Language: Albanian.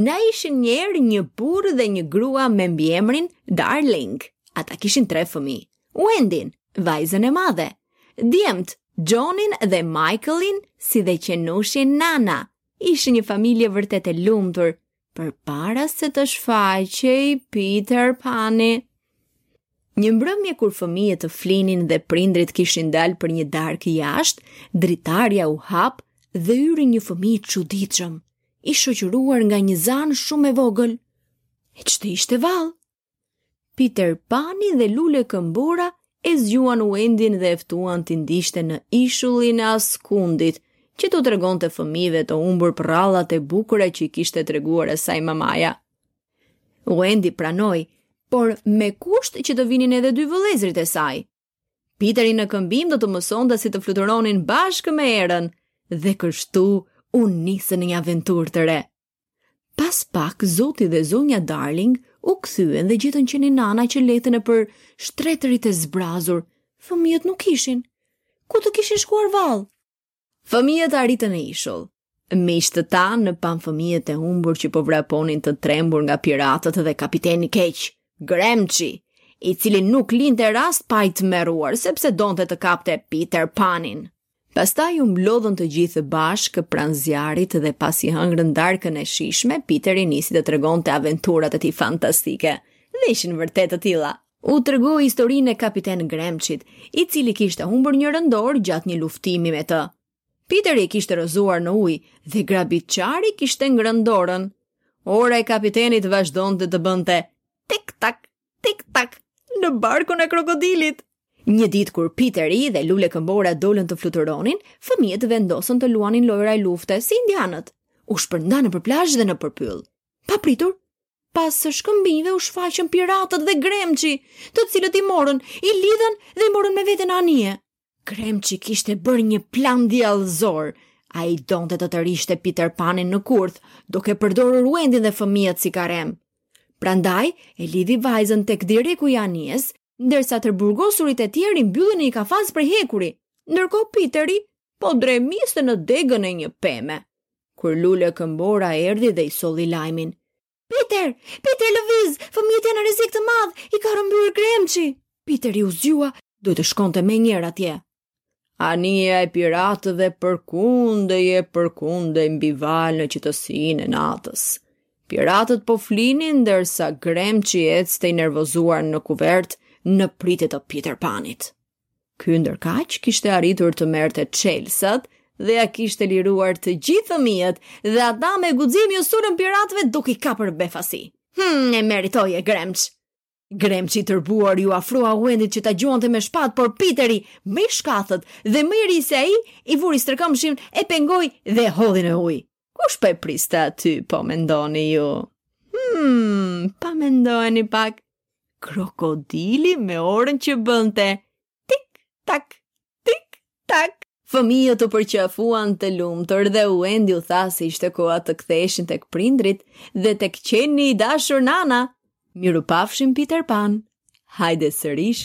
Na ishin një herë një burrë dhe një grua me mbiemrin Darling. Ata kishin tre fëmijë. Wendin, vajzën e madhe. Djemtë, Johnin dhe Michaelin, si dhe qenushin Nana. Ishin një familje vërtet e lumtur, përpara se të shfaqej Peter Pani. Një mbrëmje kur fëmijët flinin dhe prindërit kishin dalë për një darkë jashtë, dritarja u hap dhe hyri një fëmijë i çuditshëm, i shoqëruar nga një zanë shumë e vogël. E ç'të ishte vallë? Peter Pani dhe Lule Këmbora e zgjuan Wendin dhe e ftuan t'i ndiqte në ishullin e askundit, që t'u tregonte fëmijëve të humbur përrallat e bukura që i kishte treguar asaj mamaja. Wendy pranoi, por me kusht që të vinin edhe dy vëllezërit e saj. Piteri në këmbim do t'i mësonte si të fluturonin bashkë me erën, dhe kështu u nisën në një aventurë të re. Pas pak, zoti dhe zonja Darling u kthyen dhe gjetën qenin Nana që lehte nëpër shtretërit e zbrazur, fëmijët nuk ishin. Ku të kishin shkuar vallë? Fëmijët arritën në ishull. Miqtë tanë panë fëmijët e humbur që po vraponin të trembur nga piratët dhe kapiteni i keq, Gremçi, i cili nuk linte rast pa i tmerruar, sepse donte të kapte Peter Panin. Pastaj u mblodhën të gjithë bashkë pranë zjarrit dhe pasi hëngrën darkën e shijshme, Peteri nisi të tregonte aventurat e tij fantastike. Dhe ishin vërtet të tila, U tregoi historinë e kapiten Gremçit, i cili kishte humbur njërën dorë gjatë një luftimi me të. Piteri e kishte rrëzuar në ujë dhe grabitqari i kishte ngrënë dorën. Ora e kapitenit vazhdonte të bënte tik-tak, tik-tak në barkun e krokodilit. Një ditë kur Piteri dhe Lule Këmbora dolën të fluturonin, fëmijët vendosën të luanin lojëra lufte si indianët. U shpërndanë nëpër plazh dhe nëpër pyll. Papritur, Pas shkëmbinjve u shfaqën piratët dhe Gremçi, të cilët i morën, i lidhën dhe i morën me vete në anije. Gremçi kishte bërë një plan djallëzor. Ai donte të tërhiqte Peter Panin në kurth, duke përdorur Wendin dhe fëmijët si karrem. Prandaj, e lidhi vajzën tek direku i anijes, ndërsa të burgosurit e tjerë i mbyllën në një kafaz prej hekuri. Ndërkohë Peteri po dremiste në degën e një peme. Kur lule këmbora erdhi dhe i solli lajmin. Peter, Peter lëviz, fëmijët janë në rrezik të madh, i ka rrëmbyer gremçi. Peteri u zgjua, duhet të shkonte menjëherë atje. Anija e piratëve përkundej e përkundej mbi valë në qetësinë e natës. Piratët po flinin ndërsa gremçi ecte i nervozuar në kuvertë në pritje të Peter Panit. Ky ndërkaq kishte arritur të merrte çelësat dhe i kishte liruar të gjithë fëmijët dhe ata me guxim iu sulën piratëve duke i kapur në befasi. Hm, e meritoje, Gremç. Gremçi i tërbuar iu afrua Uendit që ta gjuante me shpatë, por Piteri, më i shkathët dhe më i ri se ai, i vuri stërkëmbëshin, e pengoi dhe e hodhi në ujë. Kush po e priste aty, po mendoni ju? Hmm, pa mendohuni pak. Krokodili me orën që bënte. Tik, tak, tik, tak. Fëmijët u përqafuan të lumtur dhe Uendi u tha se ishte koha të ktheheshin tek prindërit dhe tek qeni i dashur Nana. Mirupafshim Piter Pan. Hajde sërish.